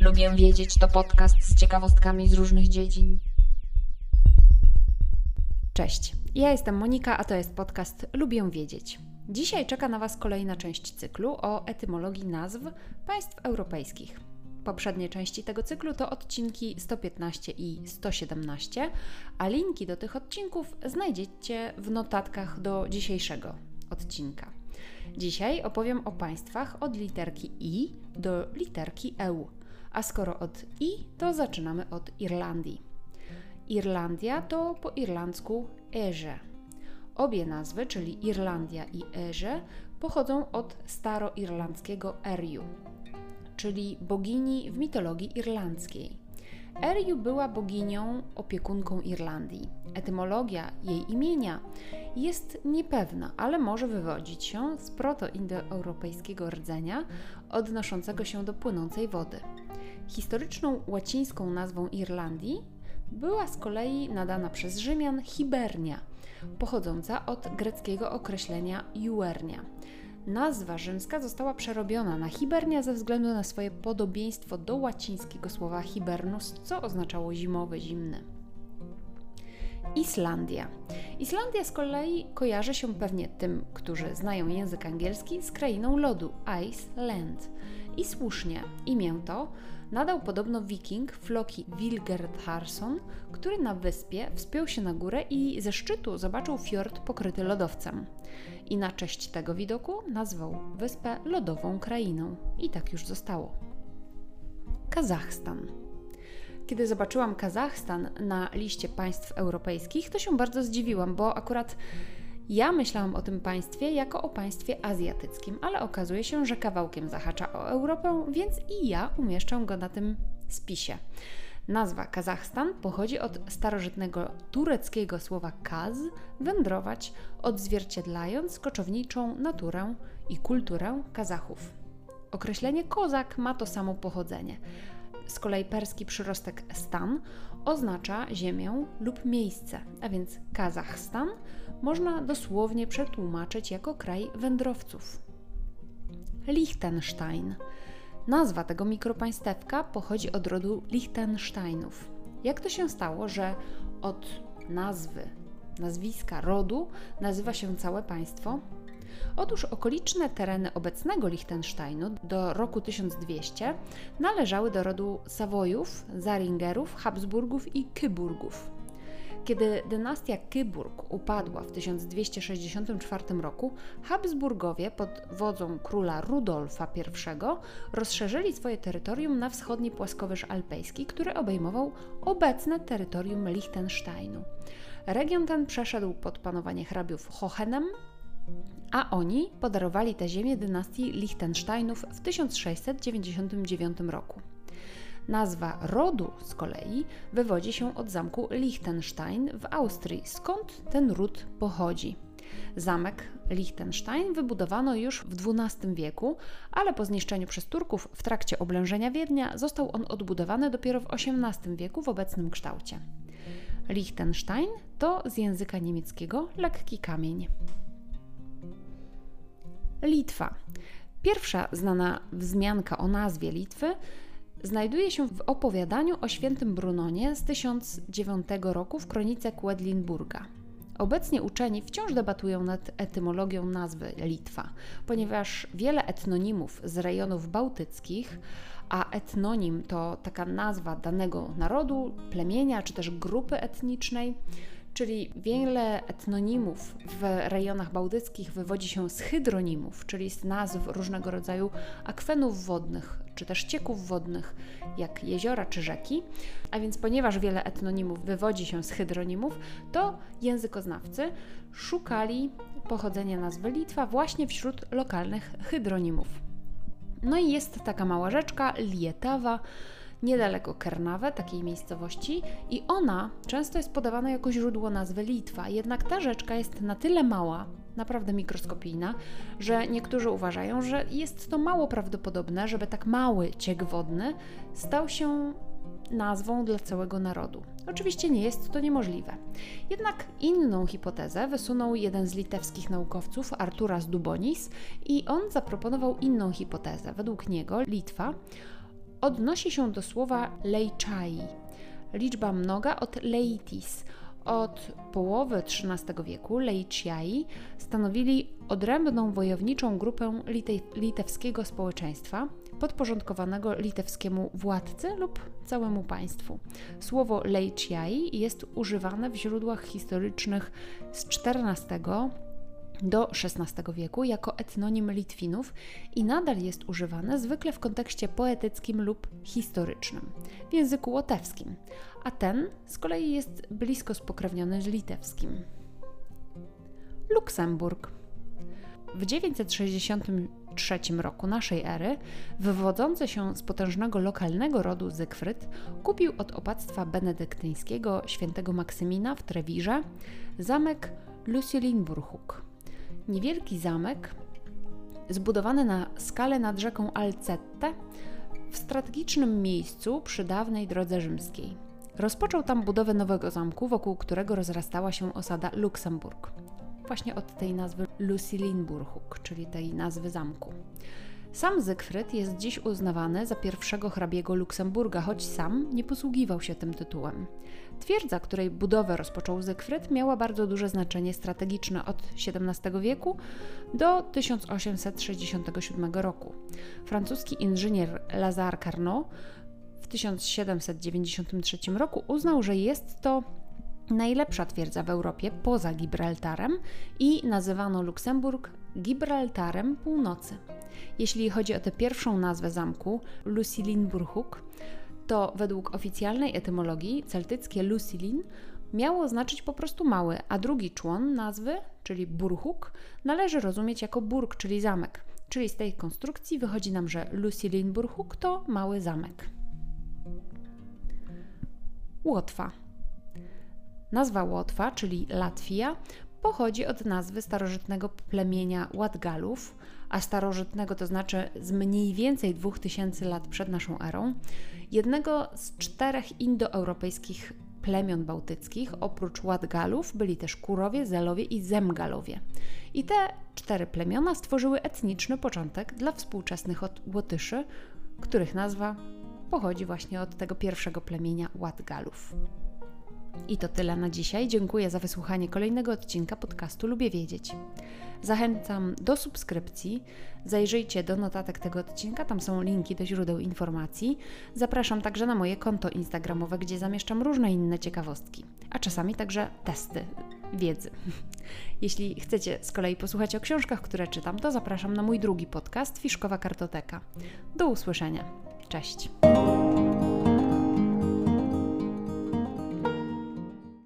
Lubię wiedzieć to podcast z ciekawostkami z różnych dziedzin. Cześć, ja jestem Monika, a to jest podcast Lubię Wiedzieć. Dzisiaj czeka na Was kolejna część cyklu o etymologii nazw państw europejskich. Poprzednie części tego cyklu to odcinki 115 i 117, a linki do tych odcinków znajdziecie w notatkach do dzisiejszego odcinka. Dzisiaj opowiem o państwach od literki I do literki EU, a skoro od I, to zaczynamy od Irlandii. Irlandia to po irlandzku Erze. Obie nazwy, czyli Irlandia i Erze, pochodzą od staroirlandzkiego Eriu, czyli bogini w mitologii irlandzkiej. Eriu była boginią opiekunką Irlandii. Etymologia jej imienia jest niepewna, ale może wywodzić się z proto-indoeuropejskiego rdzenia odnoszącego się do płynącej wody. Historyczną łacińską nazwą Irlandii była z kolei nadana przez Rzymian Hibernia, pochodząca od greckiego określenia juernia. Nazwa rzymska została przerobiona na Hibernia ze względu na swoje podobieństwo do łacińskiego słowa hibernus, co oznaczało zimowy, zimny. Islandia. Islandia z kolei kojarzy się pewnie tym, którzy znają język angielski, z krainą lodu Iceland. I słusznie, imię to nadał podobno wiking Floki Wilgertharsson, który na wyspie wspiął się na górę i ze szczytu zobaczył fiord pokryty lodowcem. I na cześć tego widoku nazwał wyspę lodową krainą. I tak już zostało. Kazachstan. Kiedy zobaczyłam Kazachstan na liście państw europejskich, to się bardzo zdziwiłam, bo akurat ja myślałam o tym państwie jako o państwie azjatyckim, ale okazuje się, że kawałkiem zahacza o Europę, więc i ja umieszczę go na tym spisie. Nazwa Kazachstan pochodzi od starożytnego tureckiego słowa kaz, wędrować, odzwierciedlając koczowniczą naturę i kulturę Kazachów. Określenie kozak ma to samo pochodzenie. Z kolei perski przyrostek stan oznacza ziemię lub miejsce, a więc Kazachstan można dosłownie przetłumaczyć jako kraj wędrowców. Liechtenstein. Nazwa tego mikropaństewka pochodzi od rodu Liechtensteinów. Jak to się stało, że od nazwy, nazwiska rodu nazywa się całe państwo? Otóż okoliczne tereny obecnego Liechtensteinu do roku 1200 należały do rodu Sawojów, Zaringerów, Habsburgów i Kyburgów. Kiedy dynastia Kyburg upadła w 1264 roku, Habsburgowie pod wodzą króla Rudolfa I rozszerzyli swoje terytorium na wschodni płaskowyż alpejski, który obejmował obecne terytorium Liechtensteinu. Region ten przeszedł pod panowanie hrabiów Hohenem, a oni podarowali tę ziemię dynastii Liechtensteinów w 1699 roku. Nazwa rodu z kolei wywodzi się od zamku Liechtenstein w Austrii, skąd ten ród pochodzi. Zamek Liechtenstein wybudowano już w XII wieku, ale po zniszczeniu przez Turków w trakcie oblężenia Wiednia został on odbudowany dopiero w XVIII wieku w obecnym kształcie. Liechtenstein to z języka niemieckiego lekki kamień. Litwa. Pierwsza znana wzmianka o nazwie Litwy znajduje się w opowiadaniu o świętym Brunonie z 1009 roku w kronice Quedlinburga. Obecnie uczeni wciąż debatują nad etymologią nazwy Litwa, ponieważ wiele etnonimów z rejonów bałtyckich, a etnonim to taka nazwa danego narodu, plemienia czy też grupy etnicznej, czyli wiele etnonimów w rejonach bałtyckich wywodzi się z hydronimów, czyli z nazw różnego rodzaju akwenów wodnych, czy też cieków wodnych, jak jeziora czy rzeki. A więc, ponieważ wiele etnonimów wywodzi się z hydronimów, to językoznawcy szukali pochodzenia nazwy Litwa właśnie wśród lokalnych hydronimów. No i jest taka mała rzeczka, Lietawa, niedaleko Kernawe, takiej miejscowości, i ona często jest podawana jako źródło nazwy Litwa. Jednak ta rzeczka jest na tyle mała, naprawdę mikroskopijna, że niektórzy uważają, że jest to mało prawdopodobne, żeby tak mały ciek wodny stał się nazwą dla całego narodu. Oczywiście nie jest to niemożliwe. Jednak inną hipotezę wysunął jeden z litewskich naukowców, Arturas Dubonis, i on zaproponował inną hipotezę. Według niego Litwa odnosi się do słowa lejczai, liczba mnoga od leitis. Od połowy XIII wieku Lejciai stanowili odrębną wojowniczą grupę litewskiego społeczeństwa, podporządkowanego litewskiemu władcy lub całemu państwu. Słowo Lejciai jest używane w źródłach historycznych z XIV do XVI wieku jako etnonim Litwinów i nadal jest używane zwykle w kontekście poetyckim lub historycznym, w języku łotewskim, a ten z kolei jest blisko spokrewniony z litewskim. Luksemburg. W 963 roku naszej ery wywodzący się z potężnego lokalnego rodu Zygfryd kupił od opactwa benedyktyńskiego świętego Maksymina w Trewirze zamek Lusilinburhuk Niewielki zamek, zbudowany na skalę nad rzeką Alcette, w strategicznym miejscu przy dawnej drodze rzymskiej. Rozpoczął tam budowę nowego zamku, wokół którego rozrastała się osada Luksemburg. Właśnie od tej nazwy Lusilinburhuk, czyli tej nazwy zamku. Sam Zygfryd jest dziś uznawany za pierwszego hrabiego Luksemburga, choć sam nie posługiwał się tym tytułem. Twierdza, której budowę rozpoczął Zygfryd, miała bardzo duże znaczenie strategiczne od XVII wieku do 1867 roku. Francuski inżynier Lazare Carnot w 1793 roku uznał, że jest to najlepsza twierdza w Europie poza Gibraltarem i nazywano Luksemburg Gibraltarem Północy. Jeśli chodzi o tę pierwszą nazwę zamku, Lusilinburhuk, to według oficjalnej etymologii celtyckie Lucilin miało znaczyć po prostu mały, a drugi człon nazwy, czyli Burhuk, należy rozumieć jako burg, czyli zamek. Czyli z tej konstrukcji wychodzi nam, że Lusilinburhuk to mały zamek. Łotwa. Nazwa Łotwa, czyli Latwia, pochodzi od nazwy starożytnego plemienia Łatgalów, a starożytnego to znaczy z mniej więcej 2000 lat przed naszą erą, jednego z czterech indoeuropejskich plemion bałtyckich. Oprócz Łatgalów byli też Kurowie, Zelowie i Zemgalowie. I te cztery plemiona stworzyły etniczny początek dla współczesnych Łotyszy, których nazwa pochodzi właśnie od tego pierwszego plemienia Łatgalów. I to tyle na dzisiaj. Dziękuję za wysłuchanie kolejnego odcinka podcastu Lubię Wiedzieć. Zachęcam do subskrypcji. Zajrzyjcie do notatek tego odcinka, tam są linki do źródeł informacji. Zapraszam także na moje konto Instagramowe, gdzie zamieszczam różne inne ciekawostki, a czasami także testy wiedzy. Jeśli chcecie z kolei posłuchać o książkach, które czytam, to zapraszam na mój drugi podcast Fiszkowa Kartoteka. Do usłyszenia. Cześć.